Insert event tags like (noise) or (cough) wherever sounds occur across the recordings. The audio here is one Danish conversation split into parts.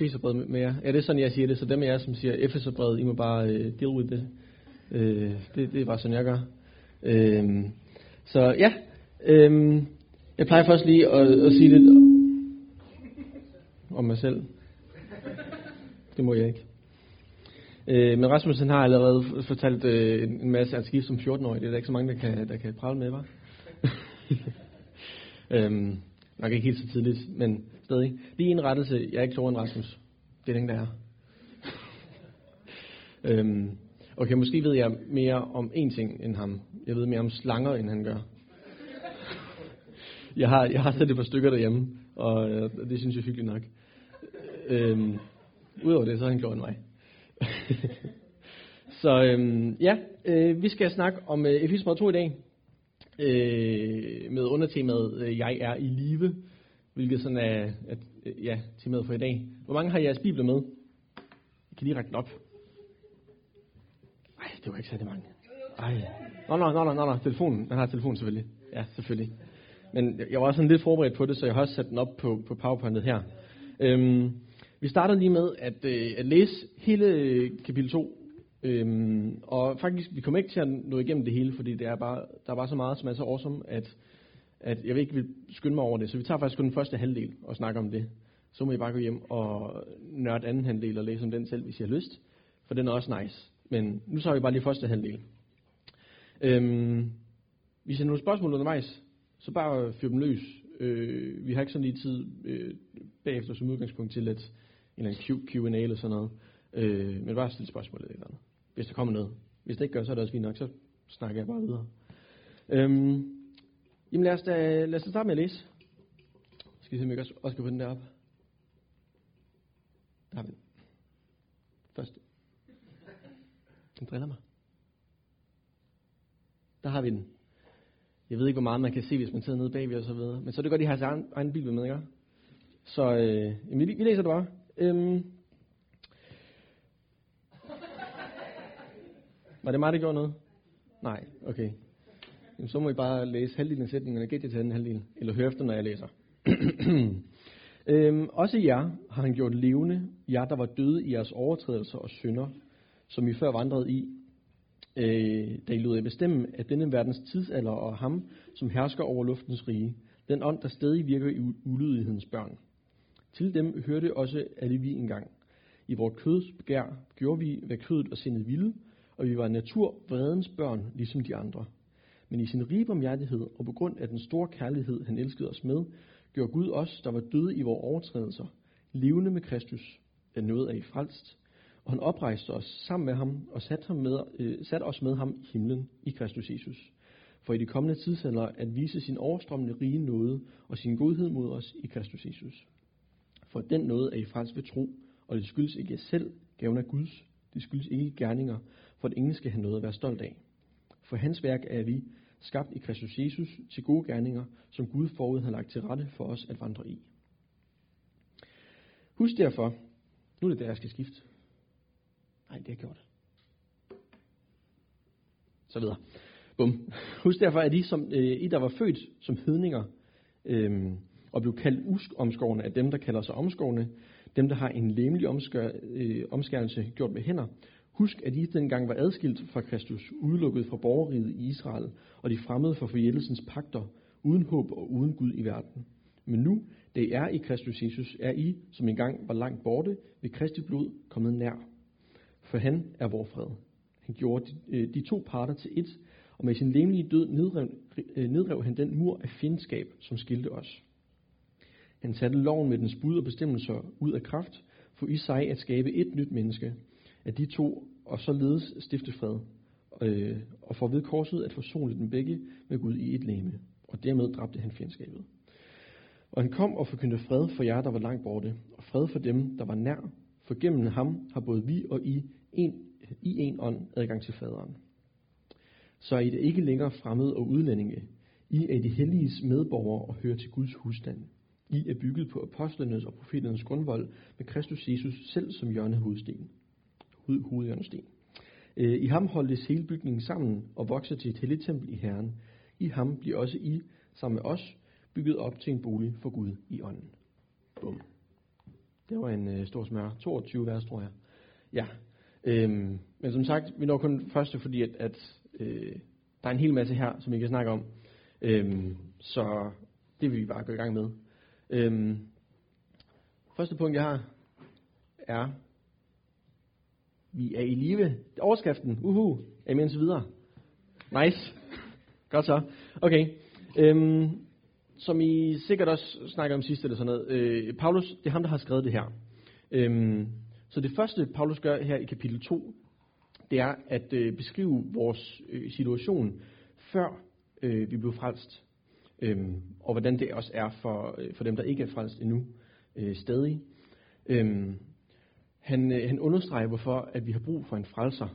Efeserbrevet med jer. Ja, det er sådan, jeg siger det. Så dem af jer, som siger Efeserbrevet, I må bare øh, deal with det. Øh, det. Det er bare sådan, jeg gør. Øh, så ja, øh, jeg plejer først lige at, at sige lidt om mig selv. Det må jeg ikke. Øh, men Rasmus han har allerede fortalt øh, en masse, at skift som 14-årig. Det er der ikke så mange, der kan, der kan prale med, var. um, (laughs) øhm, nok ikke helt så tidligt, men stadig. Lige en rettelse, jeg er ikke tårer end Rasmus. Det er den, der er. øhm, okay, måske ved jeg mere om én ting end ham. Jeg ved mere om slanger, end han gør. jeg har, jeg har set et par stykker derhjemme, og øh, det synes jeg er hyggeligt nok. Øhm, Udover det, så har han gjort mig. (laughs) så øhm, ja, øh, vi skal snakke om øh, Efesmer 2 i dag. Øh, med undertemaet øh, Jeg er i live hvilket sådan er at, øh, ja, temaet for i dag. Hvor mange har jeres bibler med? I kan lige række den op. Nej, det var ikke særlig mange. Ej. Nå, nå, nå, nå, nå, telefonen. Man har telefonen selvfølgelig. Ja, selvfølgelig. Men jeg var også sådan lidt forberedt på det, så jeg har også sat den op på, på powerpointet her. Øhm, vi starter lige med at, øh, at læse hele øh, kapitel 2. Øhm, og faktisk, vi kommer ikke til at nå igennem det hele, fordi det er bare, der er bare så meget, som er så awesome, at at jeg vil ikke vil skynde mig over det. Så vi tager faktisk kun den første halvdel og snakker om det. Så må I bare gå hjem og nørde anden halvdel og læse om den selv, hvis I har lyst. For den er også nice. Men nu tager vi bare lige første halvdel. Øhm, hvis I har nogle spørgsmål undervejs, så bare fyr dem løs. Øh, vi har ikke sådan lige tid øh, bagefter som udgangspunkt til et, en eller anden Q&A eller sådan noget. Øh, men bare stille spørgsmål eller andet. Hvis der kommer noget. Hvis det ikke gør, så er det også fint nok, så snakker jeg bare videre. Øhm, Jamen lad os da, lad os da starte med at læse. Skal vi se, om jeg også, også kan få den der op. Der har vi den. Første. Den driller mig. Der har vi den. Jeg ved ikke, hvor meget man kan se, hvis man sidder nede bagved og så videre. Men så er det godt, at I har sin egen, egen bibel med, ikke? Så øh, vi, vi læser det bare. Øhm. Var det mig, der gjorde noget? Nej, okay. Jamen, så må I bare læse halvdelen af sætningerne, gæt gætte til den halvdel, eller høre efter, når jeg læser. (clears throat) øhm, også jer har han gjort levende, jer der var døde i jeres overtrædelser og synder, som I før vandrede i, øh, da I lod jer bestemme, at denne verdens tidsalder og ham, som hersker over luftens rige, den ånd, der stadig virker i ulydighedens børn. Til dem hørte også alle vi engang. I vort køds begær gjorde vi, hvad kødet og sindet ville, og vi var natur vredens børn, ligesom de andre. Men i sin rige barmhjertighed og på grund af den store kærlighed, han elskede os med, gjorde Gud os, der var døde i vores overtrædelser, levende med Kristus, at noget af i frelst, og han oprejste os sammen med ham og satte, ham med, øh, satte os med ham i himlen i Kristus Jesus. For i de kommende tidsalder at vise sin overstrømmende rige nåde og sin godhed mod os i Kristus Jesus. For den nåde er i frelst ved tro, og det skyldes ikke selv, gaven af Guds. Det skyldes ikke gerninger, for at ingen skal have noget at være stolt af. For hans værk er vi, skabt i Kristus Jesus til gode gerninger, som Gud forud har lagt til rette for os at vandre i. Husk derfor, nu er det der, jeg skal skifte. Nej, det har jeg gjort. Så videre. Bum. Husk derfor, at I, som, øh, I der var født som hedninger, øh, og blev kaldt uskomskårende af dem, der kalder sig omskårne, dem, der har en lemlig omskær, øh, omskærelse gjort med hænder, Husk, at I dengang var adskilt fra Kristus, udelukket fra borgerriget i Israel, og de fremmede for forjættelsens pagter, uden håb og uden Gud i verden. Men nu, da I er i Kristus Jesus, er I, som engang var langt borte, ved Kristi blod kommet nær. For han er vor fred. Han gjorde de, øh, de to parter til et, og med sin lemlige død nedrev, øh, nedrev han den mur af fjendskab, som skilte os. Han satte loven med dens bud og bestemmelser ud af kraft, for i sig at skabe et nyt menneske, af de to, og således stifte fred, øh, og for ved korset at forsone dem begge med Gud i et læme, og dermed dræbte han fjendskabet. Og han kom og forkyndte fred for jer, der var langt borte, og fred for dem, der var nær, for gennem ham har både vi og I en, i en ånd adgang til faderen. Så er I det ikke længere fremmede og udlændinge. I er de helliges medborgere og hører til Guds husstand. I er bygget på apostlenes og profeternes grundvold med Kristus Jesus selv som hjørnehovedsten hovedhjørnesten. Øh, I ham holdes hele bygningen sammen og vokser til et helligt tempel i Herren. I ham bliver også I, sammen med os, bygget op til en bolig for Gud i ånden. Bum. Det var en øh, stor smør. 22 vers, tror jeg. Ja. Øhm, men som sagt, vi når kun første, fordi at, at øh, der er en hel masse her, som vi kan snakke om. Øhm, så det vil vi bare gå i gang med. Øhm, første punkt, jeg har, er, vi er i live. Overskriften, uhu, er I så videre? Nice. Godt så. Okay. Øhm, som I sikkert også snakker om sidst eller sådan noget, øh, Paulus, det er ham, der har skrevet det her. Øhm, så det første, Paulus gør her i kapitel 2, det er at øh, beskrive vores øh, situation, før øh, vi blev frelst. Øhm, og hvordan det også er for, øh, for dem, der ikke er frelst endnu, øh, stadig. Øhm, han, øh, han understreger, hvorfor at vi har brug for en frelser.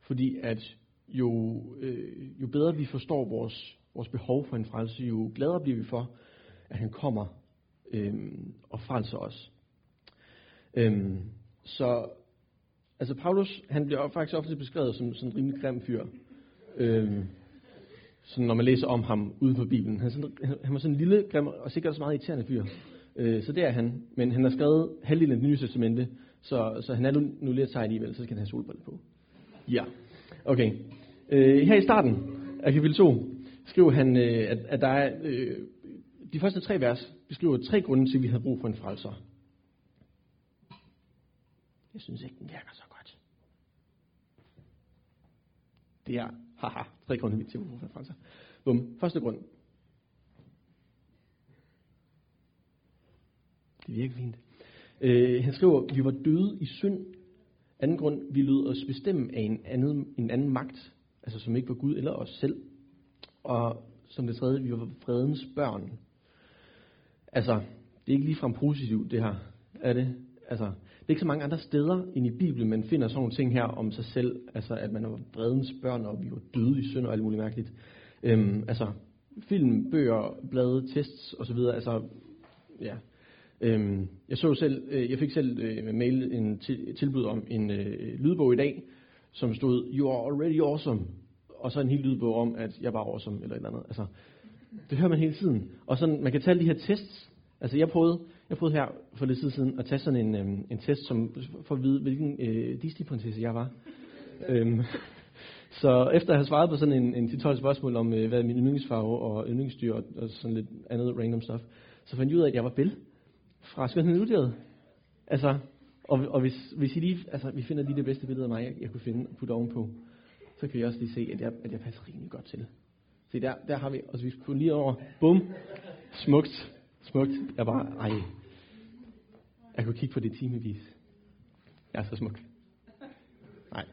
Fordi at jo, øh, jo bedre vi forstår vores, vores behov for en frelse, jo gladere bliver vi for, at han kommer øh, og frelser os. Øh, så altså Paulus, han bliver faktisk ofte beskrevet som sådan en rimelig grim fyr. Øh, sådan når man læser om ham uden for Bibelen. Han, sådan, han var sådan en lille, grim og sikkert også meget irriterende fyr. Øh, så det er han. Men han har skrevet halvdelen af det nye testamente, så, så han er nu, nu lidt sej alligevel, så skal han have solbrille på. Ja, okay. Øh, her i starten af kapitel 2 skriver han, øh, at, at der er, øh, de første tre vers beskriver tre grunde til, at vi har brug for en frelser. Jeg synes ikke, den virker så godt. Det er, haha, tre grunde til, vi brug for en frelser. Bum. Første grund. Det virker fint. Øh, han skriver, vi var døde i synd. Anden grund, vi lød os bestemme af en anden, en anden magt, altså som ikke var Gud eller os selv. Og som det tredje, vi var fredens børn. Altså, det er ikke ligefrem positivt, det her. Er det? Altså, det er ikke så mange andre steder end i Bibelen, man finder sådan nogle ting her om sig selv. Altså, at man var fredens børn, og vi var døde i synd og alt muligt mærkeligt. Øhm, altså, film, bøger, blade, tests osv. Altså, ja. Øhm, jeg så selv, øh, jeg fik selv øh, mail en tilbud om en øh, lydbog i dag, som stod, you are already awesome. Og så en hel lydbog om, at jeg var awesome, eller et eller andet. Altså, det hører man hele tiden. Og sådan, man kan tage de her tests. Altså, jeg prøvede, jeg prøvede her for lidt tid siden at tage sådan en, øhm, en test, som, for at vide, hvilken øh, Disney-prinsesse jeg var. øhm, (laughs) så efter at have svaret på sådan en, en 10-12 spørgsmål om, øh, hvad er min yndlingsfarve og yndlingsdyr og, og sådan lidt andet random stuff, så fandt jeg ud af, at jeg var Bill fra Skønheden Udgivet. Altså, og, og hvis, hvis I lige, altså, vi finder lige det bedste billede af mig, jeg, jeg kunne finde og putte ovenpå, så kan I også lige se, at jeg, at jeg passer rimelig godt til. Se, der, der har vi, og så vi skulle lige over, bum, smukt, smukt. Jeg bare, ej, jeg kunne kigge på det timevis. Jeg er så smuk. Nej.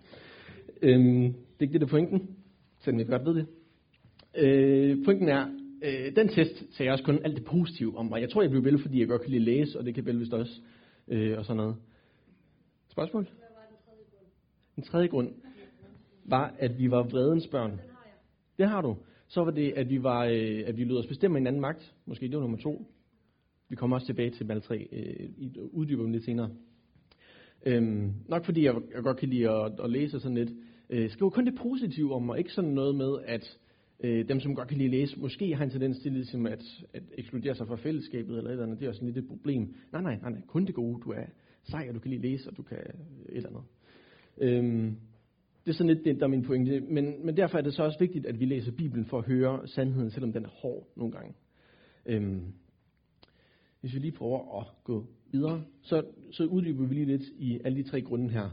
Øhm, det er ikke det, der er pointen, selvom jeg godt ved det. Øh, pointen er, øh, den test sagde jeg også kun alt det positive om mig. Jeg tror, jeg blev vel, fordi jeg godt kan lide læse, og det kan vel vist også, øh, og sådan noget. Spørgsmål? Hvad var den tredje grund? Den tredje grund var, at vi var vredens børn. Det har du. Så var det, at vi, var, øh, at vi lød os bestemme en anden magt. Måske det var nummer to. Vi kommer også tilbage til Mal 3, øh, i uddyber lidt senere. Øhm, nok fordi jeg, jeg godt kan lide at, at læse sådan lidt. Øh, skriver kun det positive om, og ikke sådan noget med, at øh, dem, som godt kan lide at læse, måske har en tendens til ligesom at, at ekskludere sig fra fællesskabet eller et eller andet. Det er også lidt et problem. Nej, nej, nej, nej. Kun det gode. Du er sej, og du kan lide at læse, og du kan øh, et eller andet. Øhm, det er sådan lidt det, der er min pointe. Men, men derfor er det så også vigtigt, at vi læser Bibelen for at høre sandheden, selvom den er hård nogle gange. Øhm, hvis vi lige prøver at gå videre, så, så uddyber vi lige lidt i alle de tre grunde her.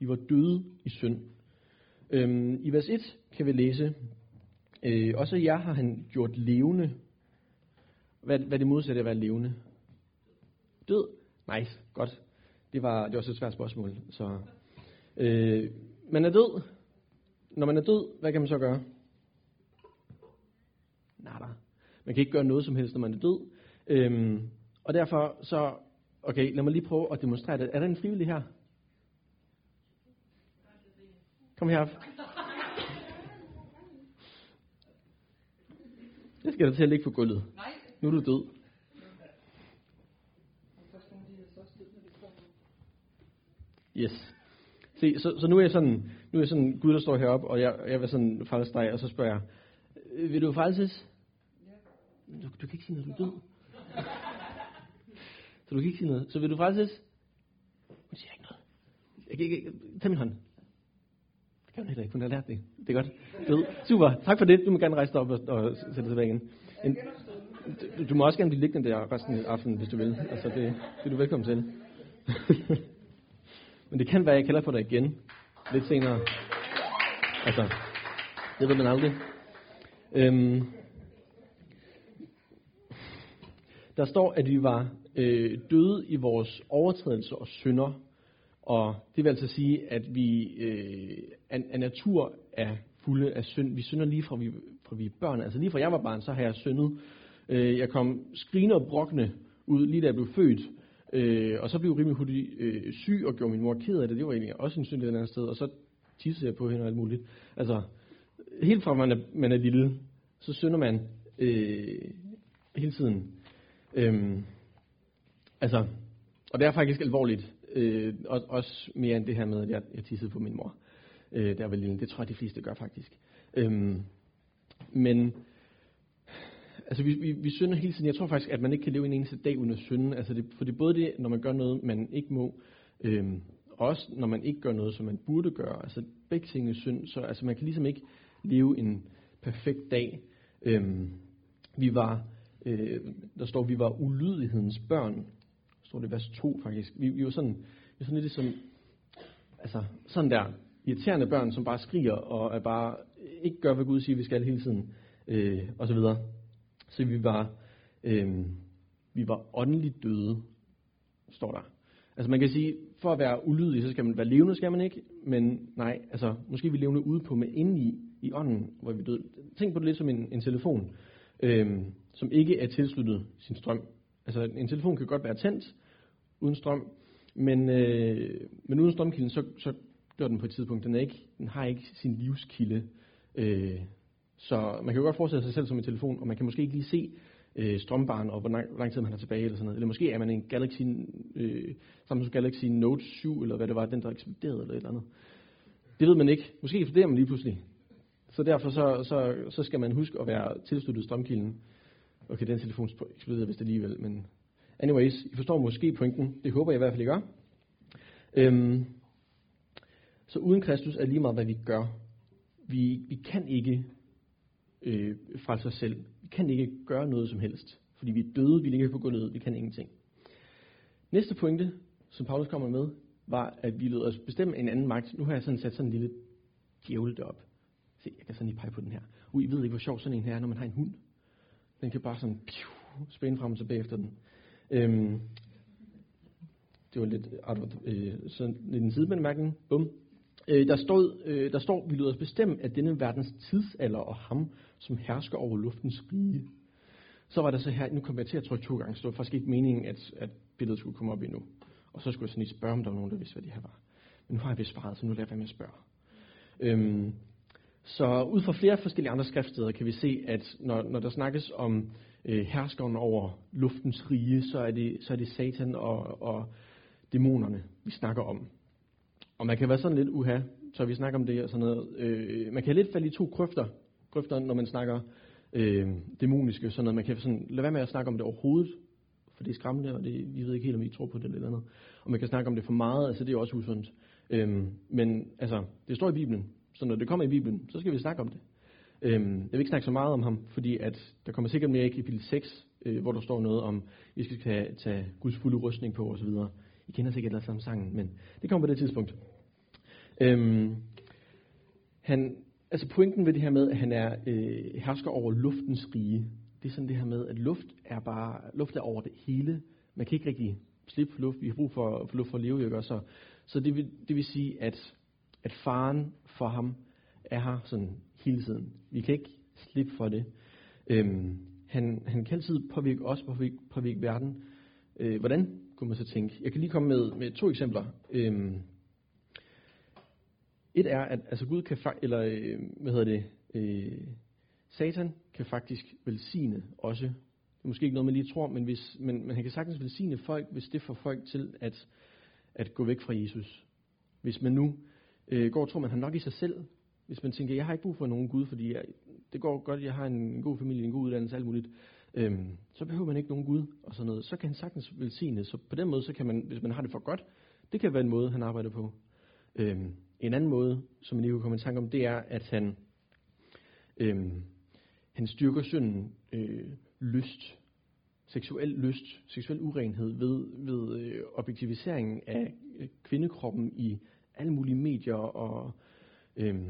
I var døde i synd. Øhm, I vers 1 kan vi læse, øh, også jer har han gjort levende. Hvad, hvad det modsatte at være levende? Død? Nice, godt. Det var, det var også et svært spørgsmål. Så, øh, man er død. Når man er død, hvad kan man så gøre? Nada. Man kan ikke gøre noget som helst, når man er død. Øhm, og derfor så, okay, lad mig lige prøve at demonstrere det. Er der en frivillig her? Kom her. Jeg skal da til at ligge på gulvet. Nu er du død. Yes. Se, så, så nu er jeg sådan, nu er jeg sådan Gud, der står heroppe, og jeg, jeg vil sådan frelse dig, og så spørger jeg, øh, vil du frelses? Du, du kan ikke sige, noget, du er død. Så du kan ikke sige noget. Så vil du frelses? Hun siger ikke noget. Jeg kan ikke, tag min hånd. Det kan hun heller ikke, hun har lært det. Det er godt. Fed. Super, tak for det. Du må gerne rejse dig op og, og sætte dig tilbage igen. En, du, du må også gerne blive liggende der resten af aftenen, hvis du vil. Altså, det, det er du velkommen til. (laughs) Men det kan være, at jeg kalder på dig igen lidt senere. Altså, det ved man aldrig. Øhm, der står, at vi var øh, døde i vores overtrædelser og synder. Og det vil altså sige, at vi øh, af, af natur er fulde af synd. Vi synder lige fra vi, fra vi er børn. Altså lige fra jeg var barn, så har jeg syndet. Øh, jeg kom skrigende og brokkende ud, lige da jeg blev født. Øh, og så blev jeg rimelig hurtigt øh, syg og gjorde min mor ked af det. Det var egentlig også en synd et andet sted. Og så tissede jeg på hende og alt muligt. Altså, helt fra man er, man er lille, så synder man øh, hele tiden. Øhm, altså, og det er faktisk alvorligt. Øh, også mere end det her med, at jeg, jeg tissede på min mor. Øh, der var lille. Det tror jeg, de fleste gør faktisk. Øhm, men altså vi, vi, vi synder hele tiden. Jeg tror faktisk, at man ikke kan leve en eneste dag uden at synde. Altså det, for det er både det, når man gør noget, man ikke må, øhm, også når man ikke gør noget, som man burde gøre. Altså begge ting er synd. Så altså, man kan ligesom ikke leve en perfekt dag. Øhm, vi var, øh, der står, vi var ulydighedens børn. Står det i vers 2 faktisk. Vi, vi var sådan, vi var sådan lidt som, altså sådan der irriterende børn, som bare skriger og er bare ikke gør, hvad Gud siger, vi skal hele tiden. Øh, og så videre. Så vi var, øh, vi var åndeligt døde, står der. Altså man kan sige, for at være ulydig, så skal man være levende, skal man ikke. Men nej, altså måske er vi levende ude på, men indeni, i, i ånden, hvor vi døde. Tænk på det lidt som en, en telefon, øh, som ikke er tilsluttet sin strøm. Altså en telefon kan godt være tændt uden strøm, men, øh, men uden strømkilden, så, så dør den på et tidspunkt. Den, er ikke, den har ikke sin livskilde. Øh, så man kan jo godt forestille sig selv som en telefon, og man kan måske ikke lige se øh, strømbaren, og hvor lang, hvor lang tid man har tilbage, eller sådan noget. Eller måske er man en Galaxy, øh, Samsung Galaxy Note 7, eller hvad det var, den der eksploderede, eller et eller andet. Det ved man ikke. Måske eksploderer man lige pludselig. Så derfor så, så, så skal man huske at være tilsluttet strømkilden. Okay, den telefon eksploderede vist alligevel, men anyways, I forstår måske pointen. Det håber jeg i hvert fald, I gør. Øhm, så uden Kristus er lige meget, hvad vi gør. Vi, vi kan ikke øh, fra os selv. Vi kan ikke gøre noget som helst, fordi vi er døde, vi ligger på gulvet, vi kan ingenting. Næste pointe, som Paulus kommer med, var, at vi lød os bestemme en anden magt. Nu har jeg sådan sat sådan en lille djævel derop. Se, jeg kan sådan lige pege på den her. Ui, I ved ikke, hvor sjov sådan en her er, når man har en hund. Den kan bare sådan piu, spænde frem og tilbage efter den. Øhm, det var lidt, øh, sådan lidt en sidebemærkning. Bum. Øh, der, stod, øh, der står, vi lyder os bestemme, at denne verdens tidsalder og ham, som hersker over luftens rige. Så var der så her, nu kommer jeg til at trykke to gange, så det var faktisk ikke meningen, at, at billedet skulle komme op endnu. Og så skulle jeg sådan lige spørge, om der var nogen, der vidste, hvad det her var. Men nu har jeg vist svaret, så nu lader jeg være med at spørge. Øhm, så ud fra flere forskellige andre skriftsteder kan vi se, at når, når der snakkes om øh, herskeren over luftens rige, så er det, så er det Satan og, og dæmonerne, vi snakker om. Og man kan være sådan lidt uha, så vi snakker om det og sådan noget. Øh, man kan lidt falde i to grøfter, grøfter når man snakker øh, dæmoniske, sådan noget. Man kan sådan, lade være med at snakke om det overhovedet, for det er skræmmende, og det, vi ved ikke helt, om I tror på det eller andet. Og man kan snakke om det for meget, altså det er også usundt. Øh, men altså, det står i Bibelen, så når det kommer i Bibelen, så skal vi snakke om det. Øh, jeg vil ikke snakke så meget om ham, fordi at der kommer sikkert mere i kapitel 6, øh, hvor der står noget om, at vi skal tage, tage Guds fulde rustning på osv., i kender sikkert alle sammen sangen, men det kommer på det tidspunkt. Øhm, han, altså pointen ved det her med, at han er øh, hersker over luftens rige, det er sådan det her med, at luft er bare luft er over det hele. Man kan ikke rigtig slippe for luft. Vi har brug for, for luft for at leve, ikke? Så, så det, vil, det vil sige, at, at faren for ham er her sådan hele tiden. Vi kan ikke slippe for det. Øhm, han, han kan altid påvirke os, påvirke, påvirke verden. Øh, hvordan kunne man så tænke? Jeg kan lige komme med, med to eksempler. Øhm, et er, at altså Gud kan, eller øh, hvad hedder det, øh, Satan kan faktisk velsigne også. Det er måske ikke noget, man lige tror, men, hvis, men, men han kan sagtens velsigne folk, hvis det får folk til at, at gå væk fra Jesus. Hvis man nu øh, går og tror, man har nok i sig selv. Hvis man tænker, jeg har ikke brug for nogen Gud, fordi jeg, det går godt, jeg har en god familie, en god uddannelse, alt muligt. øhm, så behøver man ikke nogen Gud og sådan noget. Så kan han sagtens velsigne. Så på den måde, så kan man, hvis man har det for godt, det kan være en måde, han arbejder på. Øhm, en anden måde, som man lige kunne komme i tanke om, det er, at han, øhm, han styrker synden øh, lyst, seksuel lyst, seksuel urenhed ved, ved øh, objektiviseringen af øh, kvindekroppen i alle mulige medier og øh,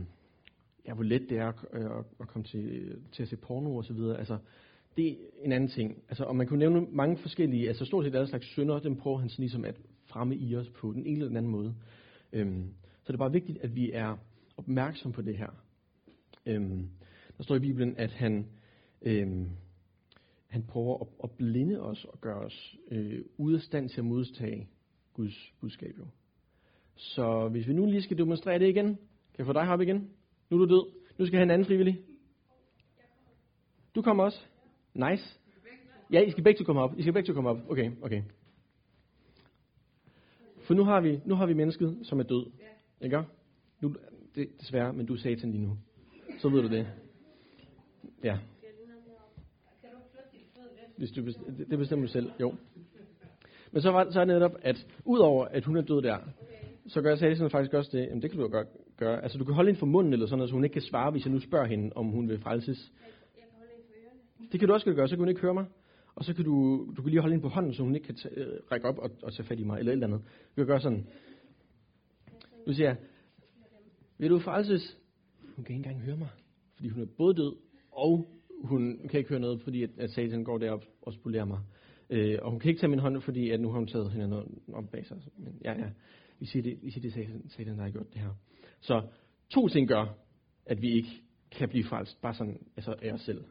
ja, hvor let det er at, øh, at, komme til, til at se porno og så videre. Altså, det er en anden ting. Altså, og man kunne nævne mange forskellige, altså stort set alle slags synder, dem prøver han sådan ligesom at fremme i os på den ene eller den anden måde. Øhm, det er bare vigtigt, at vi er opmærksom på det her. Øhm, der står i Bibelen, at han, øhm, han prøver at, at blinde os og gøre os øh, ude af stand til at modtage Guds budskab. Jo. Så hvis vi nu lige skal demonstrere det igen, kan jeg få dig op igen? Nu er du død. Nu skal jeg have en anden frivillig. Du kommer også. Nice. Ja, I skal begge to komme op. I skal begge to komme op. Okay, okay. For nu har vi, nu har vi mennesket, som er død. Ikke? Nu, det, desværre, men du er satan lige nu. Så ved du det. Ja. Hvis du, bestemmer, det bestemmer du selv. Jo. Men så, var, så er det netop, at udover at hun er død der, så gør Satan faktisk også det, jamen det kan du jo godt gøre. Altså du kan holde hende for munden eller sådan noget, så hun ikke kan svare, hvis jeg nu spørger hende, om hun vil frelses. Det kan du også gøre, så kan hun ikke høre mig. Og så kan du, du kan lige holde hende på hånden, så hun ikke kan tage, øh, række op og, og tage fat i mig, eller et eller andet. Du kan gøre sådan. Nu siger jeg, vil du frelses? Hun kan ikke engang høre mig, fordi hun er både død, og hun kan ikke høre noget, fordi at, at Satan går derop og spolerer mig. Øh, og hun kan ikke tage min hånd, fordi at nu har hun taget hende om bag sig. Men ja, ja, vi siger det, vi siger det Satan, Satan, der har gjort det her. Så to ting gør, at vi ikke kan blive frelst, bare sådan altså af os selv.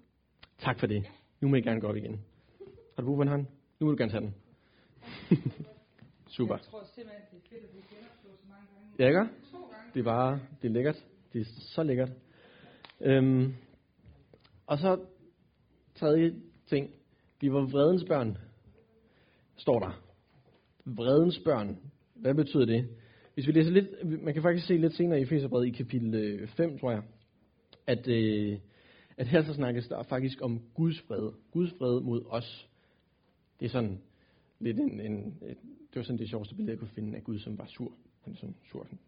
Tak for det. Nu må I gerne gå op igen. Har du brug for en hånd? Nu må du gerne tage den. (laughs) Super. Jeg tror simpelthen, det er fedt, at vi genopstår så mange gange. Ja, ikke? To gange. Det er bare, det er lækkert. Det er så lækkert. Øhm, og så tredje ting. Vi var vredens børn, står der. Vredens børn. Hvad betyder det? Hvis vi læser lidt, man kan faktisk se lidt senere i Efeserbrevet i kapitel 5, tror jeg, at, øh, at her så snakkes der faktisk om Guds fred. Guds fred mod os. Det er sådan lidt en, en et, det var sådan det sjoveste billede, jeg kunne finde af Gud, som var sur. Han er sådan sur. Han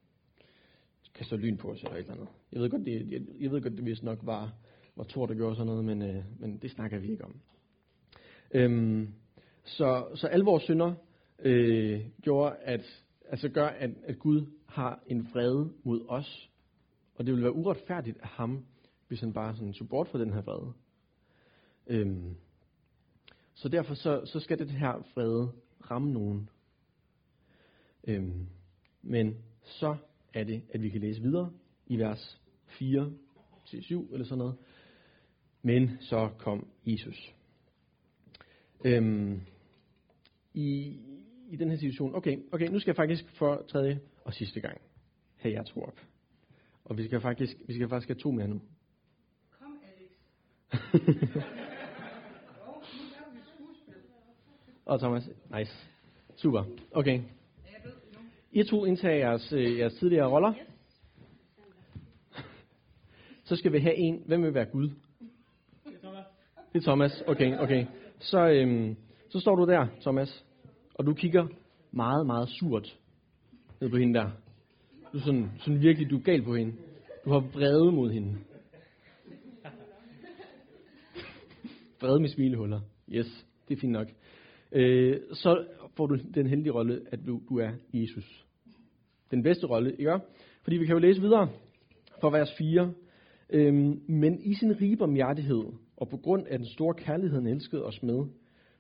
kaster lyn på os eller et eller andet. Jeg ved godt, det, jeg, jeg ved godt, det vist nok var, var Thor, der gjorde sådan noget, men, øh, men det snakker vi ikke om. Øhm, så, så alle vores synder øh, gjorde, at, altså gør, at, at Gud har en vrede mod os. Og det ville være uretfærdigt af ham, hvis han bare sådan tog bort fra den her vrede. Øhm, så derfor så, så skal det her vrede ramme nogen. Øhm, men så er det, at vi kan læse videre i vers 4 til 7 eller sådan noget. Men så kom Jesus. Øhm, i, I den her situation, okay, okay, nu skal jeg faktisk for tredje og sidste gang have jer to op. Og vi skal faktisk, vi skal faktisk have to mere nu. Kom, Alex. (laughs) Jo, nu laver vi et skuespil. Og Thomas, nice. Super, okay. I to indtager jeres, øh, jeres tidligere roller. Så skal vi have en. Hvem vil være Gud? Det er Thomas. Okay, okay. Så, øhm, så står du der, Thomas, og du kigger meget, meget surt ned på hende der. Du er sådan, sådan virkelig, du er gal på hende. Du har vrede mod hende. vrede med smilehuller. Yes, det er fint nok. Øh, så får du den heldige rolle, at du, du er Jesus. Den bedste rolle, ikke? Fordi vi kan jo læse videre fra vers 4. Øhm, men i sin rige barmhjertighed, og på grund af den store kærlighed, han elskede os med,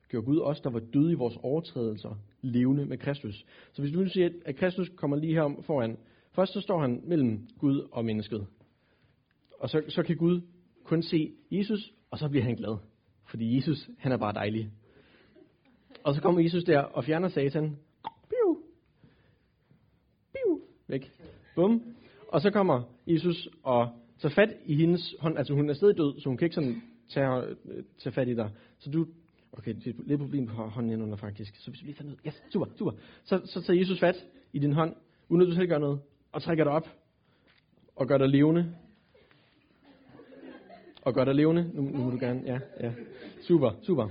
gjorde Gud os, der var døde i vores overtrædelser, levende med Kristus. Så hvis du nu siger, at Kristus kommer lige her foran, først så står han mellem Gud og mennesket. Og så, så kan Gud kun se Jesus, og så bliver han glad. Fordi Jesus, han er bare dejlig. Og så kommer Jesus der og fjerner Satan. Biu. Biu. Væk. Bum. Og så kommer Jesus og tager fat i hendes hånd. Altså hun er stadig død, så hun kan ikke sådan tage, øh, tage fat i dig. Så du... Okay, det er lidt problem på hånden indenunder faktisk. Så hvis vi lige tager ned. Yes, super, super. Så, så tager Jesus fat i din hånd, uden at du selv gør noget, og trækker dig op, og gør dig levende. Og gør dig levende. Nu, nu må du gerne. Ja, ja. Super, super.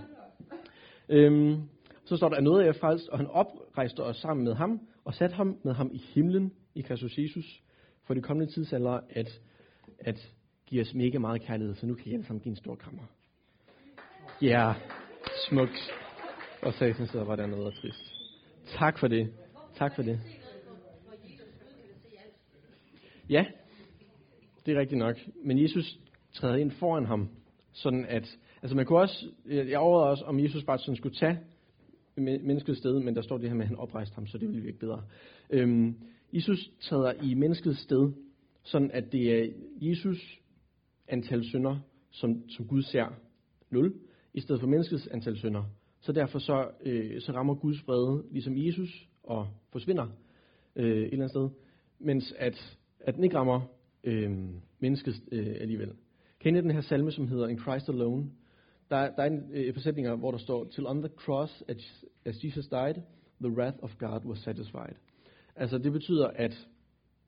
Øhm, så står der, at noget er frelst, og han oprejste os sammen med ham, og satte ham med ham i himlen i Kristus Jesus, for det kommende tidsalder at, at give os mega meget kærlighed, så nu kan I alle sammen give en stor krammer. Ja, yeah. smukt. Og satan sidder bare dernede og trist. Tak for det. Tak for det. Ja, det er rigtigt nok. Men Jesus træder ind foran ham, sådan at, altså man kunne også, jeg overvejede også, om Jesus bare sådan skulle tage menneskets sted, men der står det her med, at han oprejste ham, så det ville virke bedre. Øhm, Jesus træder i menneskets sted, sådan at det er Jesus antal synder, som, som Gud ser 0, i stedet for menneskets antal synder. Så derfor så, øh, så rammer Guds vrede ligesom Jesus og forsvinder øh, et eller andet sted, mens at, at den ikke rammer øh, mennesket øh, alligevel. Kan I den her salme, som hedder In Christ Alone? Der, der er en øh, sætninger, hvor der står, Till on the cross, at, as Jesus died, the wrath of God was satisfied. Altså det betyder, at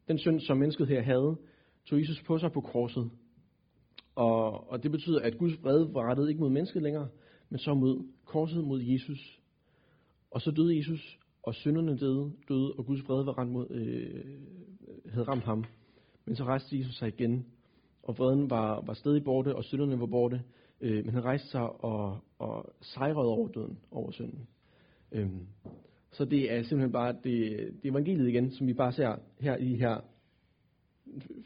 den synd, som mennesket her havde, tog Jesus på sig på korset. Og, og det betyder, at Guds vrede var rettet ikke mod mennesket længere, men så mod korset mod Jesus. Og så døde Jesus, og synderne døde, døde og Guds vrede var ramt mod, øh, havde ramt ham. Men så rejste Jesus sig igen, og vreden var, var stadig borte, og synderne var borte. Øh, men han rejste sig og, og sejrede over døden, over synden. Øhm, så det er simpelthen bare det, det evangeliet igen, som vi bare ser her i her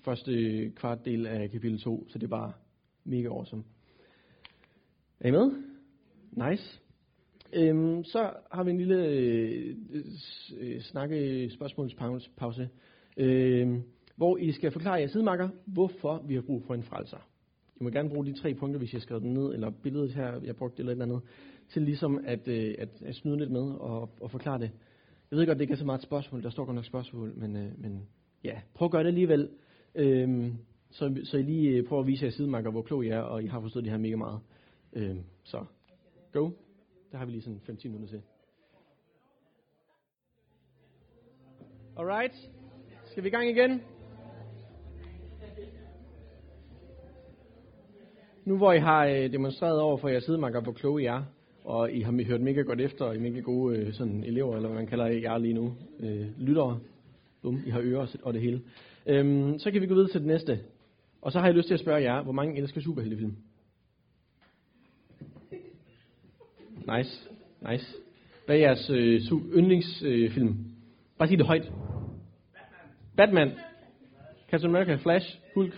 første kvart del af kapitel 2. Så det er bare mega awesome. Er I med? Nice. Øhm, så har vi en lille øh, øh, snakke spørgsmålspause, øh, hvor I skal forklare jer sidemarker, hvorfor vi har brug for en frelser. I må gerne bruge de tre punkter, hvis jeg har skrevet dem ned, eller billedet her, jeg brugte eller et eller andet, til ligesom at, øh, at, at snyde lidt med og, og forklare det. Jeg ved godt, det ikke er så meget et spørgsmål, der står godt nok spørgsmål, men, øh, men ja, prøv at gøre det alligevel, øh, så, så I lige øh, prøver at vise jer sidemarker, hvor klog I er, og I har forstået det her mega meget. Øh, så, go. Der har vi lige sådan 5-10 minutter til. Alright. Skal vi i gang igen? Nu hvor I har øh, demonstreret over for jeres sidemarker, hvor kloge I er, og I har hørt mega godt efter, og I er mega gode øh, sådan elever, eller hvad man kalder jer lige nu, øh, lyttere, Bum, I har ører og det hele. Øhm, så kan vi gå videre til det næste. Og så har jeg lyst til at spørge jer, hvor mange elsker superheltefilm? Nice, nice. Hvad er jeres øh, yndlingsfilm? Øh, Bare sig det højt. Batman. Batman. Captain America, Flash, Hulk.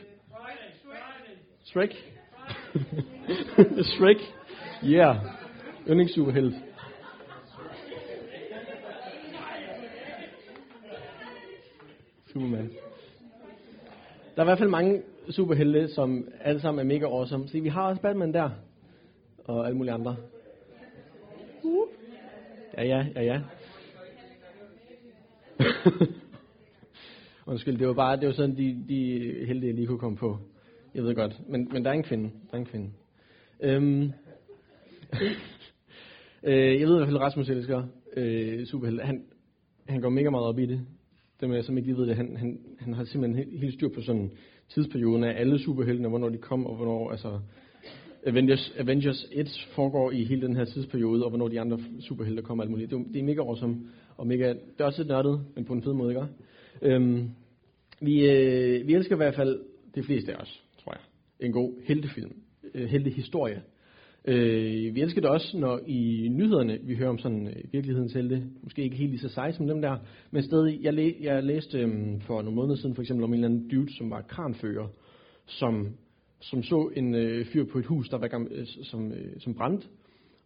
Shrek. (laughs) Shrek. Yeah. Yndlingssuperhelt. Superman. Der er i hvert fald mange superhelte, som alle sammen er mega awesome. Så vi har også Batman der. Og alle mulige andre. Ja, ja, ja, ja. (laughs) Undskyld, det var bare, det var sådan, de, de helte, jeg lige kunne komme på. Jeg ved godt, men, men der er en kvinde. Der er en kvinde. Øhm, øh, jeg ved i hvert fald, Rasmus elsker øh, superhelte. Han, han går mega meget op i det. Dem jeg som ikke lige ved det, han, han, han har simpelthen helt, helt styr på sådan tidsperioden af alle superheltene, hvornår de kom, og hvornår, altså, Avengers, Avengers 1 foregår i hele den her tidsperiode, og hvornår de andre superhelte kommer alt muligt. Det, er, det er mega awesome, og mega, det er også lidt nørdet, men på en fed måde, ikke? Øhm, vi, øh, vi elsker i hvert fald, de fleste af os, tror jeg, en god heltefilm, øh, heltehistorie. Øh, vi elsker det også, når i nyhederne vi hører om sådan øh, virkelighedens helte, måske ikke helt lige så seje som dem der, men stadig, jeg, læ, jeg læste øh, for nogle måneder siden for eksempel om en eller anden dude, som var kranfører, som som så en øh, fyr på et hus, der var gammel, øh, som, øh, som brændte.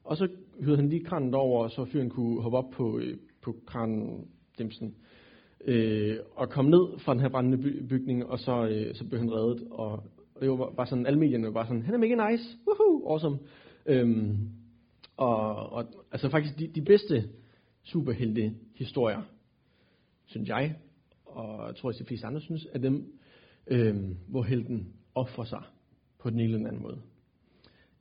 Og så hørte han lige kranen over, så fyren kunne hoppe op på, øh, på kranendimsen. Øh, og komme ned fra den her brændende by- bygning, og så, øh, så blev han reddet. Og, og det var bare sådan, alle medierne var bare sådan, han er mega nice, woohoo, awesome. Øhm, og, og altså faktisk de, de bedste superhelte historier, synes jeg, og jeg tror også de fleste andre synes, er dem, øhm, hvor helten offrer sig på den ene eller anden måde.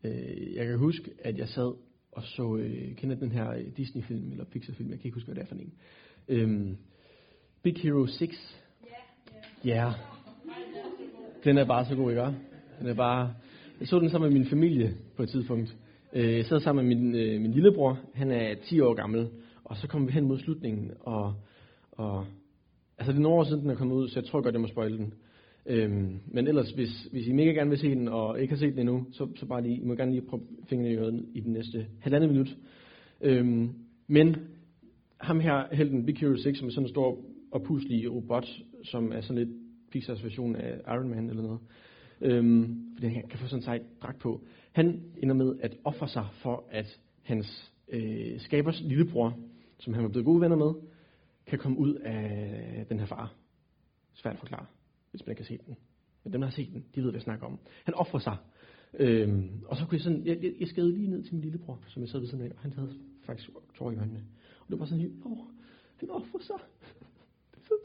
Øh, jeg kan huske, at jeg sad og så, øh, kender den her Disney-film, eller Pixar-film, jeg kan ikke huske, hvad det er for en. Øhm, Big Hero 6. Ja. Yeah. Den er bare så god, ikke? Den er bare, jeg så den sammen med min familie på et tidspunkt. Øh, jeg sad sammen med min, øh, min lillebror, han er 10 år gammel, og så kom vi hen mod slutningen, og, og altså det er nogle år siden, den er kommet ud, så jeg tror godt, jeg må spoil den. Øhm, men ellers, hvis, hvis I mega gerne vil se den, og ikke har set den endnu, så, så bare lige, I må gerne lige prøve fingrene i øret i den næste halvandet minut. Øhm, men ham her, helten Big Hero 6, som er sådan en stor og puslig robot, som er sådan lidt Pixars version af Iron Man eller noget. Øhm, han kan få sådan en sej dragt på. Han ender med at ofre sig for, at hans øh, skabers lillebror, som han var blevet gode venner med, kan komme ud af den her far. Svært at forklare, hvis man ikke har set den. Men dem, der har set den, de ved, hvad jeg snakker om. Han offrer sig. Øhm, og så kunne jeg sådan, jeg, jeg, jeg skadede lige ned til min lillebror, som jeg sad ved siden af, og han havde faktisk tårer i øjnene. Og det var sådan helt, åh, han offrer sig. (laughs) Det er så,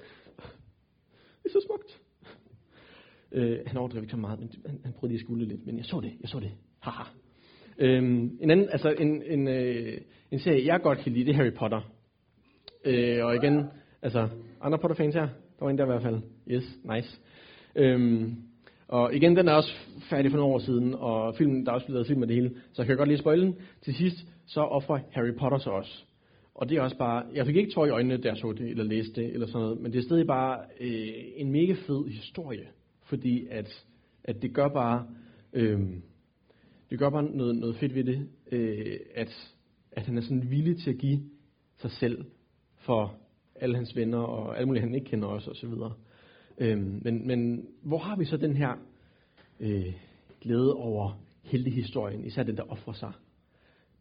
det er så smukt. Øh, han overdrev ikke så meget, men han, han prøvede lige at skule lidt, men jeg så det, jeg så det. Haha. Øhm, en anden, altså en, en, øh, en serie, jeg godt kan lide, det er Harry Potter. Øh, og igen, altså, andre Potter-fans her? Der var en der i hvert fald. Yes, nice. Øhm, og igen, den er også færdig for nogle år siden, og filmen, der er også blevet lavet film med det hele, så jeg kan godt lige spoil den. Til sidst, så offrer Harry Potter sig også. Og det er også bare, jeg fik ikke tår i øjnene, da jeg så det, eller læste det, eller sådan noget, men det er stadig bare øh, en mega fed historie, fordi at, at det gør bare, øh, det gør bare noget, noget fedt ved det, øh, at, at han er sådan villig til at give sig selv for alle hans venner, og alle mulige, han ikke kender også, og så videre. Øh, men, men hvor har vi så den her øh, glæde over heltehistorien, især den, der offrer sig?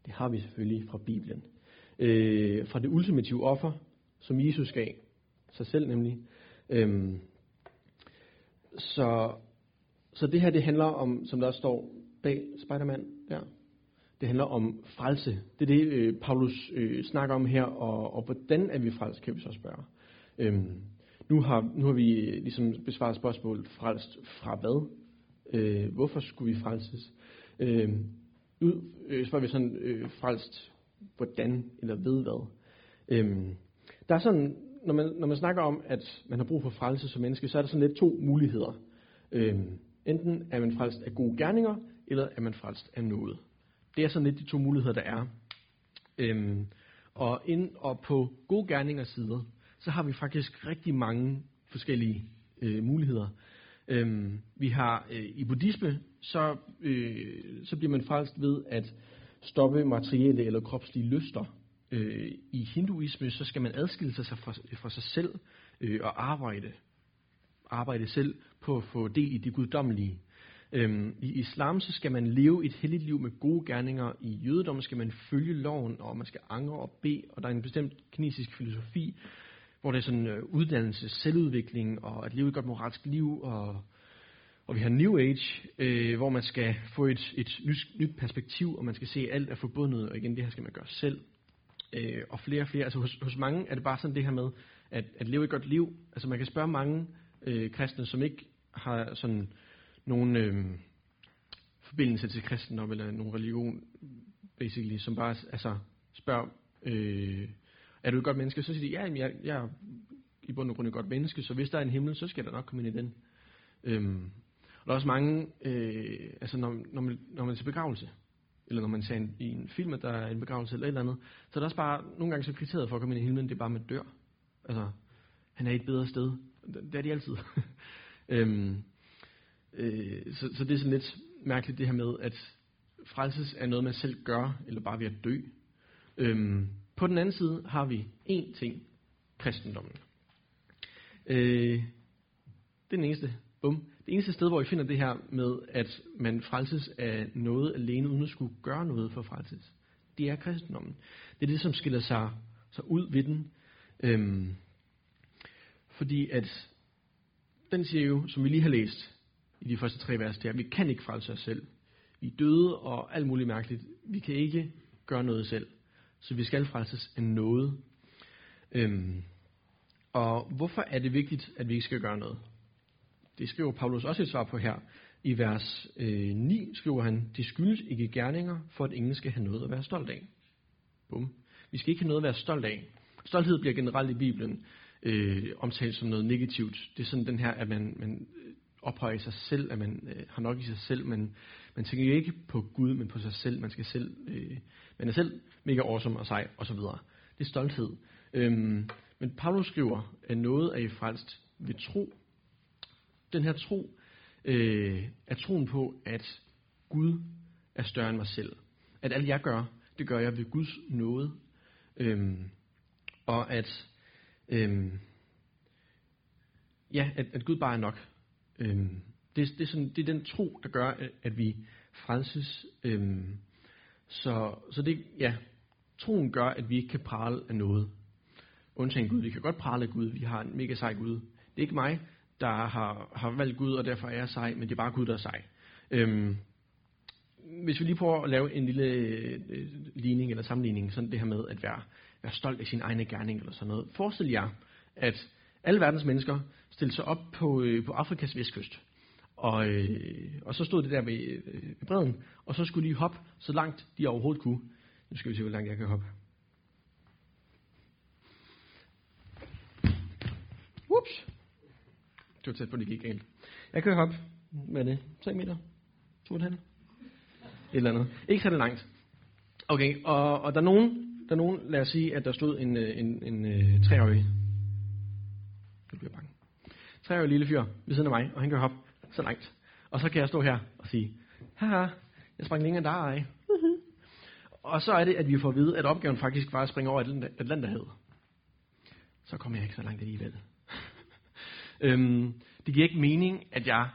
Det har vi selvfølgelig fra Bibelen øh, fra det ultimative offer, som Jesus gav sig selv nemlig. øh, så, så det her, det handler om, som der også står bag Spider-Man der, det handler om frelse. Det er det, øh, Paulus øh, snakker om her, og, og hvordan er vi frelst, kan vi så spørge. Øhm, nu, har, nu har vi øh, ligesom besvaret spørgsmålet, frelst fra hvad? Øh, hvorfor skulle vi frelses? Øh, nu øh, spørger vi sådan, øh, frelst hvordan eller ved hvad. Øhm, der er sådan, når man, når man snakker om, at man har brug for frelse som menneske, så er der sådan lidt to muligheder. Øhm, enten er man frelst af gode gerninger, eller er man frelst af noget. Det er sådan lidt de to muligheder, der er. Øhm, og ind og på gode gerningers sider, så har vi faktisk rigtig mange forskellige øh, muligheder. Øhm, vi har øh, i buddhisme, så, øh, så bliver man frelst ved at stoppe materielle eller kropslige lyster. Øh, I hinduisme, så skal man adskille sig fra, fra sig selv øh, og arbejde. Arbejde selv på at få del i det guddommelige. Øhm, I islam, så skal man leve et helligt liv med gode gerninger. I jødedommen skal man følge loven, og man skal angre og bede. Og der er en bestemt kinesisk filosofi, hvor det er sådan øh, uddannelse, selvudvikling og at leve et godt moralsk liv og og vi har New Age, øh, hvor man skal få et, et nyt, nyt perspektiv, og man skal se, at alt er forbundet, og igen, det her skal man gøre selv. Øh, og flere og flere, altså hos, hos mange er det bare sådan det her med, at, at leve et godt liv. Altså man kan spørge mange øh, kristne, som ikke har sådan nogen øh, forbindelse til kristendom eller nogen religion, basically, som bare altså, spørger, øh, er du et godt menneske? Så siger de, ja, jeg, jeg er i bund og grund et godt menneske, så hvis der er en himmel, så skal der nok komme ind i den. Øhm, og der er også mange, øh, altså når, når, man, når man er til begravelse, eller når man ser en, i en film, at der er en begravelse eller et eller andet, så er der også bare nogle gange så kriteriet for at komme ind i himlen, det er bare, med dør. Altså, han er i et bedre sted. Det er de altid. (laughs) øhm, øh, så, så det er sådan lidt mærkeligt det her med, at frelses er noget, man selv gør, eller bare ved at dø. Øhm, på den anden side har vi én ting, kristendommen. Øh, det er den eneste. Bum. Det eneste sted, hvor I finder det her med, at man frelses af noget alene, uden at skulle gøre noget for frelses, det er kristendommen. Det er det, som skiller sig, sig ud ved den. Øhm, fordi at den siger jo, som vi lige har læst i de første tre vers, det er, at vi kan ikke frelse os selv. Vi er døde og alt muligt mærkeligt. Vi kan ikke gøre noget selv. Så vi skal frelses af noget. Øhm, og hvorfor er det vigtigt, at vi ikke skal gøre noget? Det skriver Paulus også et svar på her. I vers øh, 9 skriver han, det skyldes ikke gerninger, for at ingen skal have noget at være stolt af. Bum. Vi skal ikke have noget at være stolt af. Stolthed bliver generelt i Bibelen øh, omtalt som noget negativt. Det er sådan den her, at man, man øh, ophøjer sig selv, at man øh, har nok i sig selv, men man tænker ikke på Gud, men på sig selv. Man skal selv, øh, man er selv mega awesome og sej, og så videre. Det er stolthed. Øhm, men Paulus skriver, at noget er I frelst ved tro. Den her tro øh, er troen på, at Gud er større end mig selv. At alt jeg gør, det gør jeg ved Guds nåde. Øhm, og at, øhm, ja, at, at Gud bare er nok. Øhm, det, det, er sådan, det er den tro, der gør, at, at vi frelses. Øhm, så, så det, ja, troen gør, at vi ikke kan prale af noget. Undtagen Gud. Vi kan godt prale af Gud. Vi har en mega sej Gud. Det er ikke mig, der har, har valgt Gud, og derfor er jeg sej, men det er bare Gud, der er sej. Øhm, hvis vi lige prøver at lave en lille øh, ligning eller sammenligning, sådan det her med at være, være stolt af sin egne gerning eller sådan noget. Forestil jer, at alle verdens mennesker stillede sig op på, øh, på Afrikas vestkyst. Og, øh, og så stod det der ved, øh, ved bredden, og så skulle de hoppe så langt de overhovedet kunne. Nu skal vi se, hvor langt jeg kan hoppe. Det var tæt på, det gik galt. Jeg kan hoppe, er det, 3 meter? 2,5? Et eller andet. Ikke så det langt. Okay, og, og der er nogen, der er nogen, lad os sige, at der stod en, øh, en, en, en treårig, nu bliver jeg bange, treårig lille fyr ved siden af mig, og han kan hoppe så langt. Og så kan jeg stå her og sige, haha, jeg sprang længere end dig. og så er det, at vi får at vide, at opgaven faktisk var at springe over Atlanterhavet. Så kommer jeg ikke så langt alligevel øhm, det giver ikke mening, at jeg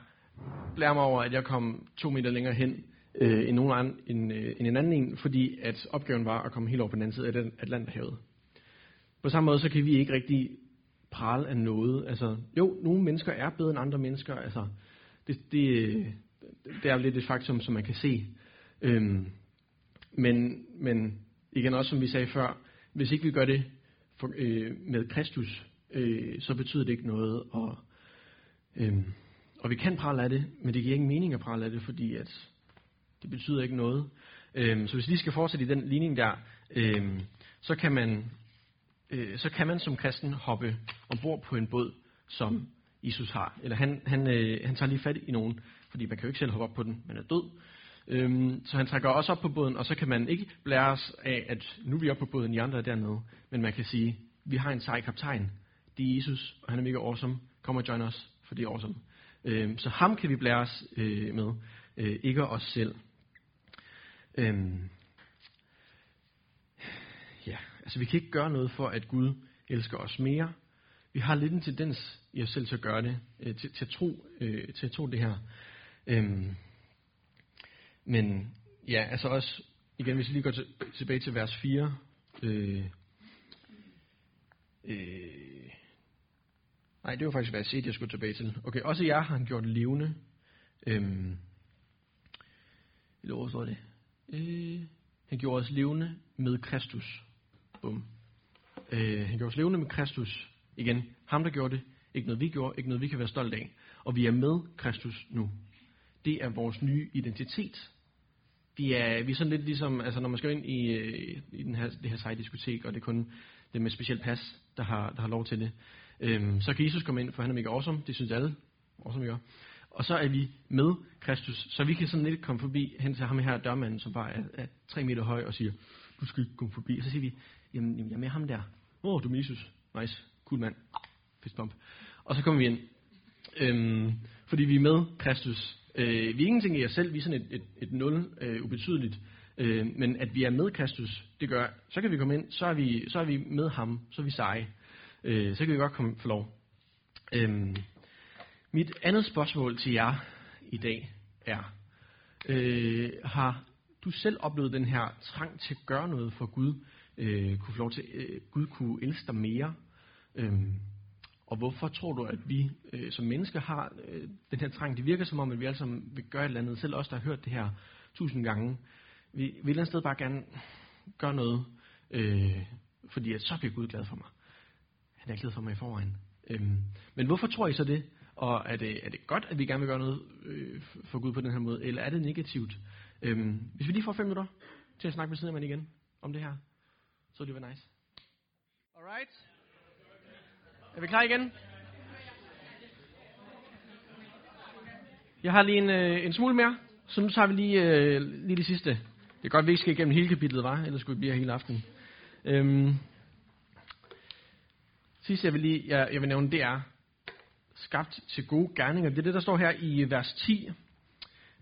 lærer mig over, at jeg kom to meter længere hen øh, end, nogen anden, end, øh, end en anden en, fordi at opgaven var at komme helt over på den anden side af den Atlanterhavet. På samme måde, så kan vi ikke rigtig prale af noget. Altså, jo, nogle mennesker er bedre end andre mennesker. Altså, det, det, øh, det er lidt et faktum, som man kan se. Øhm, men, men igen også, som vi sagde før, hvis ikke vi gør det for, øh, med Kristus, øh, så betyder det ikke noget. Og, øh, og vi kan prale af det, men det giver ingen mening at prale af det, fordi at det betyder ikke noget. Øh, så hvis vi lige skal fortsætte i den ligning der, øh, så kan man øh, så kan man som kristen hoppe ombord på en båd, som Jesus har. Eller han, han, øh, han tager lige fat i nogen, fordi man kan jo ikke selv hoppe op på den, man er død. Øhm, så han trækker også op på båden, og så kan man ikke blære os af, at nu er vi oppe på båden, de andre er dernede. Men man kan sige, vi har en sej kaptajn. Det er Jesus, og han er mega awesome. Kom og join os, for det er awesome. Øhm, så ham kan vi blære os øh, med, øh, ikke os selv. Øhm, ja, altså vi kan ikke gøre noget for, at Gud elsker os mere. Vi har lidt en tendens i os selv til at gøre det, øh, til, til, at tro, øh, til at tro det her. Øhm, men ja, altså også, igen hvis vi lige går tilbage til vers 4. Øh, øh, nej, det var faktisk vers 1, jeg skulle tilbage til. Okay, også jeg har han gjort levende. Øhm, eller hvor står det? Øh, han gjorde os levende med Kristus. Bum. Øh, han gjorde os levende med Kristus. Igen, ham der gjorde det. Ikke noget vi gjorde, ikke noget vi kan være stolt af. Og vi er med Kristus nu. Det er vores nye identitet. Vi er, vi er sådan lidt ligesom, altså når man skal ind i, øh, i den her, det her seje diskotek, og det er kun det med specielt pas, der har, der har lov til det. Øhm, så kan Jesus komme ind, for han er mega awesome. Det synes alle. Awesome, gør. Og så er vi med Kristus, så vi kan sådan lidt komme forbi hen til ham her dørmanden, som bare er, er tre meter høj, og siger, du skal ikke komme forbi. Og så siger vi, jamen, jamen jeg er med ham der. Åh, oh, du er Jesus. Nice. Cool mand. Fistbump. Og så kommer vi ind. Øhm, fordi vi er med Kristus. Øh, vi er ingenting i os selv, vi er sådan et, et, et nul, øh, ubetydeligt. Øh, men at vi er med Kristus, det gør, så kan vi komme ind, så er vi, så er vi med ham, så er vi seje. Øh, så kan vi godt komme for lov. Øhm, mit andet spørgsmål til jer i dag er, øh, har du selv oplevet den her trang til at gøre noget for Gud? Øh, kunne få lov til, øh, Gud kunne elske dig mere? Øhm, og hvorfor tror du, at vi øh, som mennesker har øh, den her trang? Det virker som om, at vi alle sammen vil gøre et eller andet. Selv os, der har hørt det her tusind gange. Vi vil et eller andet sted bare gerne gøre noget, øh, fordi at så bliver Gud glad for mig. Han er glad for mig i forvejen. Øhm, men hvorfor tror I så det? Og er det, er det godt, at vi gerne vil gøre noget øh, for Gud på den her måde, eller er det negativt? Øhm, hvis vi lige får fem minutter til at snakke med siden af igen om det her, så det være nice. Alright. Er vi klar igen? Jeg har lige en, øh, en smule mere, så nu tager vi lige, øh, lige det sidste. Det er godt, at vi ikke skal igennem hele kapitlet, var, ellers skulle vi blive her hele aftenen. Øhm, sidste, jeg vil, lige, jeg, jeg vil nævne, det er skabt til gode gerninger. Det er det, der står her i vers 10.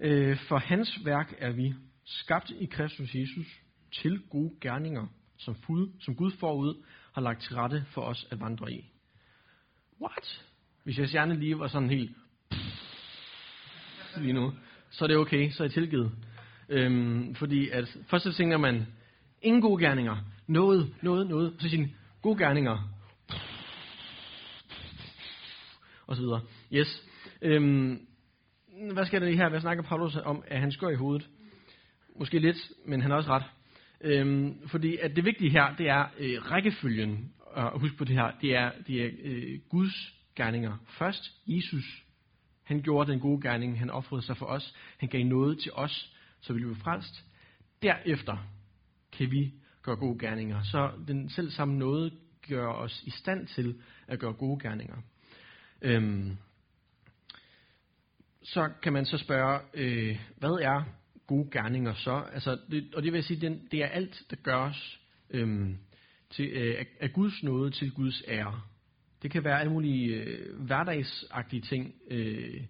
Øh, for hans værk er vi skabt i Kristus Jesus til gode gerninger, som, Gud, som Gud forud har lagt til rette for os at vandre i. What? Hvis jeg hjerne lige var sådan helt lige nu, så er det okay, så er jeg tilgivet. Øhm, fordi at først så tænker man, ingen gode gerninger, noget, noget, noget, så siger gode gerninger, og så videre. Yes. Øhm, hvad skal der lige her? Hvad snakker Paulus om, at han skør i hovedet? Måske lidt, men han har også ret. Øhm, fordi at det vigtige her, det er øh, rækkefølgen. Og husk på det her, det er, det er øh, Guds gerninger. Først Jesus. Han gjorde den gode gerning. Han offrede sig for os. Han gav noget til os, så vi blev frelst. Derefter kan vi gøre gode gerninger. Så den selv samme noget gør os i stand til at gøre gode gerninger. Øhm, så kan man så spørge, øh, hvad er gode gerninger så? Altså, det, og det vil jeg sige, det, det er alt, der gøres øhm, til, øh, af Guds nåde til Guds ære. Det kan være alle mulige øh, hverdagsagtige ting. Øh,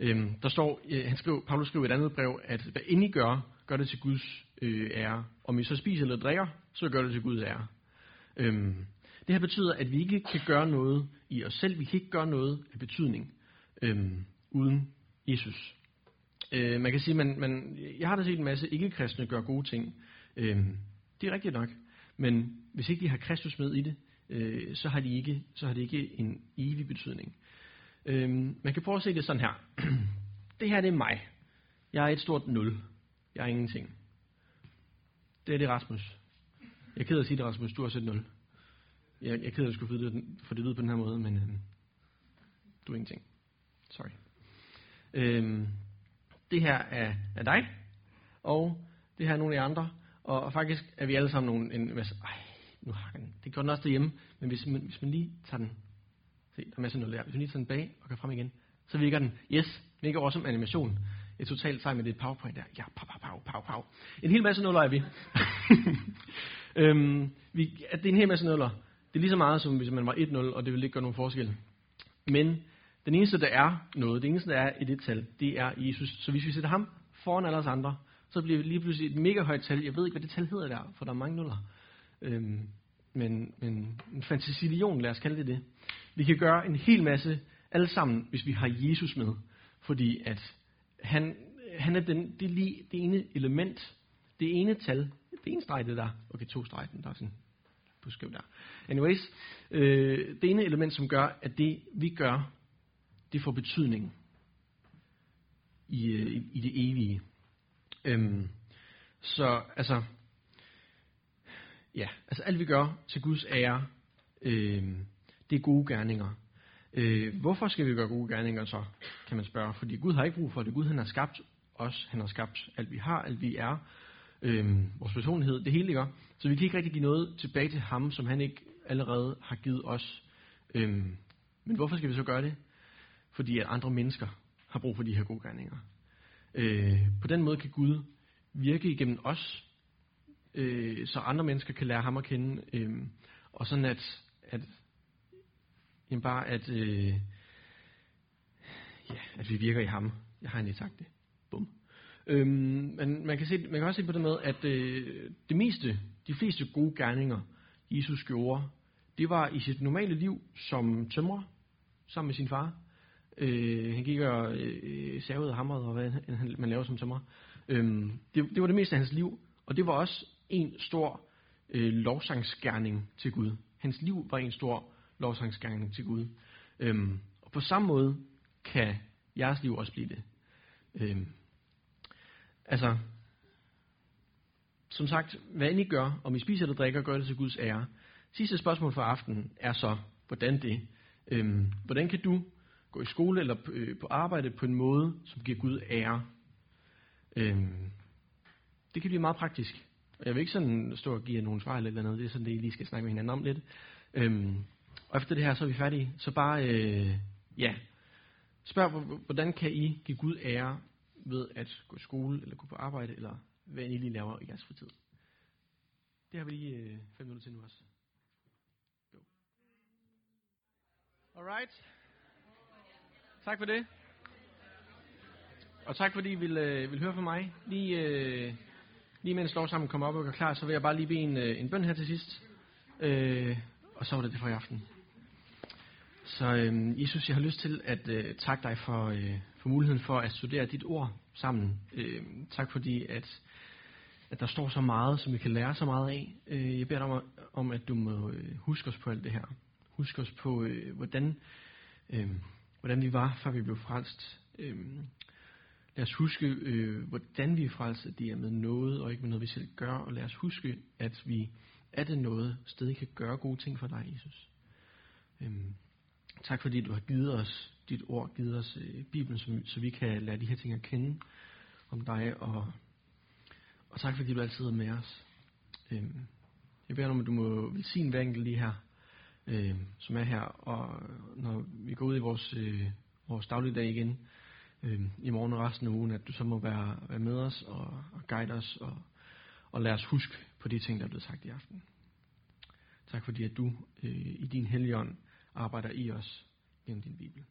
øh, der står, øh, han skriver, Paulus skriver i et andet brev, at hvad end I gør, gør det til Guds øh, ære. Om I så spiser eller drikker, så gør det til Guds ære. Øh, det her betyder, at vi ikke kan gøre noget i os selv. Vi kan ikke gøre noget af betydning øh, uden Jesus. Øh, man kan sige, man, man, jeg har da set en masse ikke-kristne gøre gode ting. Øh, det er rigtigt nok. Men hvis ikke de har Kristus med i det, øh, så, har de ikke, så har det ikke en evig betydning. Øh, man kan prøve at se det sådan her. (clears throat) det her det er mig. Jeg er et stort nul. Jeg er ingenting. Det er det Rasmus. Jeg er ked af at sige det, Rasmus. Du har set nul. Jeg, jeg er ked af at skulle få det, for det lyder på den her måde, men øhm, du er ingenting. Sorry. Øhm, det her er, er dig, og det her er nogle af de andre, og, og faktisk er vi alle sammen nogle, en masse, ej, nu har den, det gør den også derhjemme, men hvis man, hvis man lige tager den, se, der er masser noget der, hvis man lige tager den bag og går frem igen, så virker den, yes, virker også som animation, et totalt sej med det powerpoint der, ja, pow, pow, pow, pow, pow. En hel masse nuller er vi. (laughs) øhm, vi at det er en hel masse nuller. Det er lige så meget, som hvis man var 1-0, og det vil ikke gøre nogen forskel. Men den eneste, der er noget, det eneste, der er i det tal, det er Jesus. Så hvis vi sætter ham foran alle os andre, så bliver det lige pludselig et mega højt tal. Jeg ved ikke, hvad det tal hedder der, for der er mange nuller. Øhm, men, men en fantasilion, lad os kalde det det. Vi kan gøre en hel masse alle sammen, hvis vi har Jesus med. Fordi at han, han er den, det, lige, det ene element, det ene tal, det ene streg det der. Okay, to streg, der er sådan på skæv der. Anyways, øh, det ene element, som gør, at det vi gør, det får betydning i, øh, i, i det evige. Øhm, så altså, ja, altså alt vi gør til Guds ære, øh, det er gode gerninger. Øh, hvorfor skal vi gøre gode gerninger så, kan man spørge. Fordi Gud har ikke brug for det. Gud han har skabt os, han har skabt alt vi har, alt vi er, øh, vores personlighed, det hele gør. Så vi kan ikke rigtig give noget tilbage til ham, som han ikke allerede har givet os. Øh, men hvorfor skal vi så gøre det? Fordi at andre mennesker har brug for de her gode gerninger. Øh, på den måde kan Gud virke igennem os, øh, så andre mennesker kan lære ham at kende, øh, og sådan at, at jamen bare at, øh, ja, at vi virker i ham. Jeg har egentlig sagt det. Øhm, Øh, men man kan, se, man kan også se på det med, at øh, det meste, de fleste gode gerninger, Jesus gjorde, det var i sit normale liv som tømrer, sammen med sin far. Øh, han gik og øh, savede og hamrede, og hvad han, man laver som tømrer. Øhm, det, det var det meste af hans liv, og det var også en stor øh, lovsangsgerning til Gud. Hans liv var en stor lovsangsgerning til Gud. Øhm, og på samme måde kan jeres liv også blive det. Øhm, altså, som sagt, hvad end I gør, om I spiser eller drikker, gør det til Guds ære. Sidste spørgsmål for aftenen er så, hvordan det? Øhm, hvordan kan du gå i skole eller på, øh, på arbejde på en måde, som giver Gud ære? Øhm, det kan blive meget praktisk. Og jeg vil ikke sådan stå og give jer nogle svar eller noget. Det er sådan det, I lige skal snakke med hinanden om lidt. Øhm, og efter det her, så er vi færdige. Så bare, øh, ja, spørg, hvordan kan I give Gud ære ved at gå i skole, eller gå på arbejde, eller hvad I lige laver i jeres fritid. Det har vi lige øh, fem minutter til nu også. Go. Alright. Tak for det. Og tak fordi I vil, øh, vil høre fra mig. Lige, øh, lige mens lovsammen kommer op og gør klar, så vil jeg bare lige bede en, øh, en bøn her til sidst. Øh, og så var det det for i aften. Så øh, Jesus, jeg har lyst til at øh, takke dig for, øh, for muligheden for at studere dit ord sammen. Øh, tak fordi, at, at der står så meget, som vi kan lære så meget af. Øh, jeg beder dig om, om, at du må øh, huske os på alt det her. Husk os på, øh, hvordan, øh, hvordan vi var, før vi blev frelst. Øh, lad os huske, øh, hvordan vi er frelst, at det er med noget, og ikke med noget, vi selv gør. Og lad os huske, at vi er det noget, stadig kan gøre gode ting for dig, Jesus. Øh, Tak fordi du har givet os dit ord, givet os øh, Bibelen, så, så vi kan lære de her ting at kende om dig. Og, og tak fordi du altid er med os. Øh, jeg beder om, at du må velsigne hver enkelt lige her, øh, som er her. Og når vi går ud i vores, øh, vores dagligdag igen, øh, i morgen og resten af ugen, at du så må være, være med os og, og guide os og, og lade os huske på de ting, der er blevet sagt i aften. Tak fordi, at du øh, i din hellige ånd arbejder i os gennem din Bibel.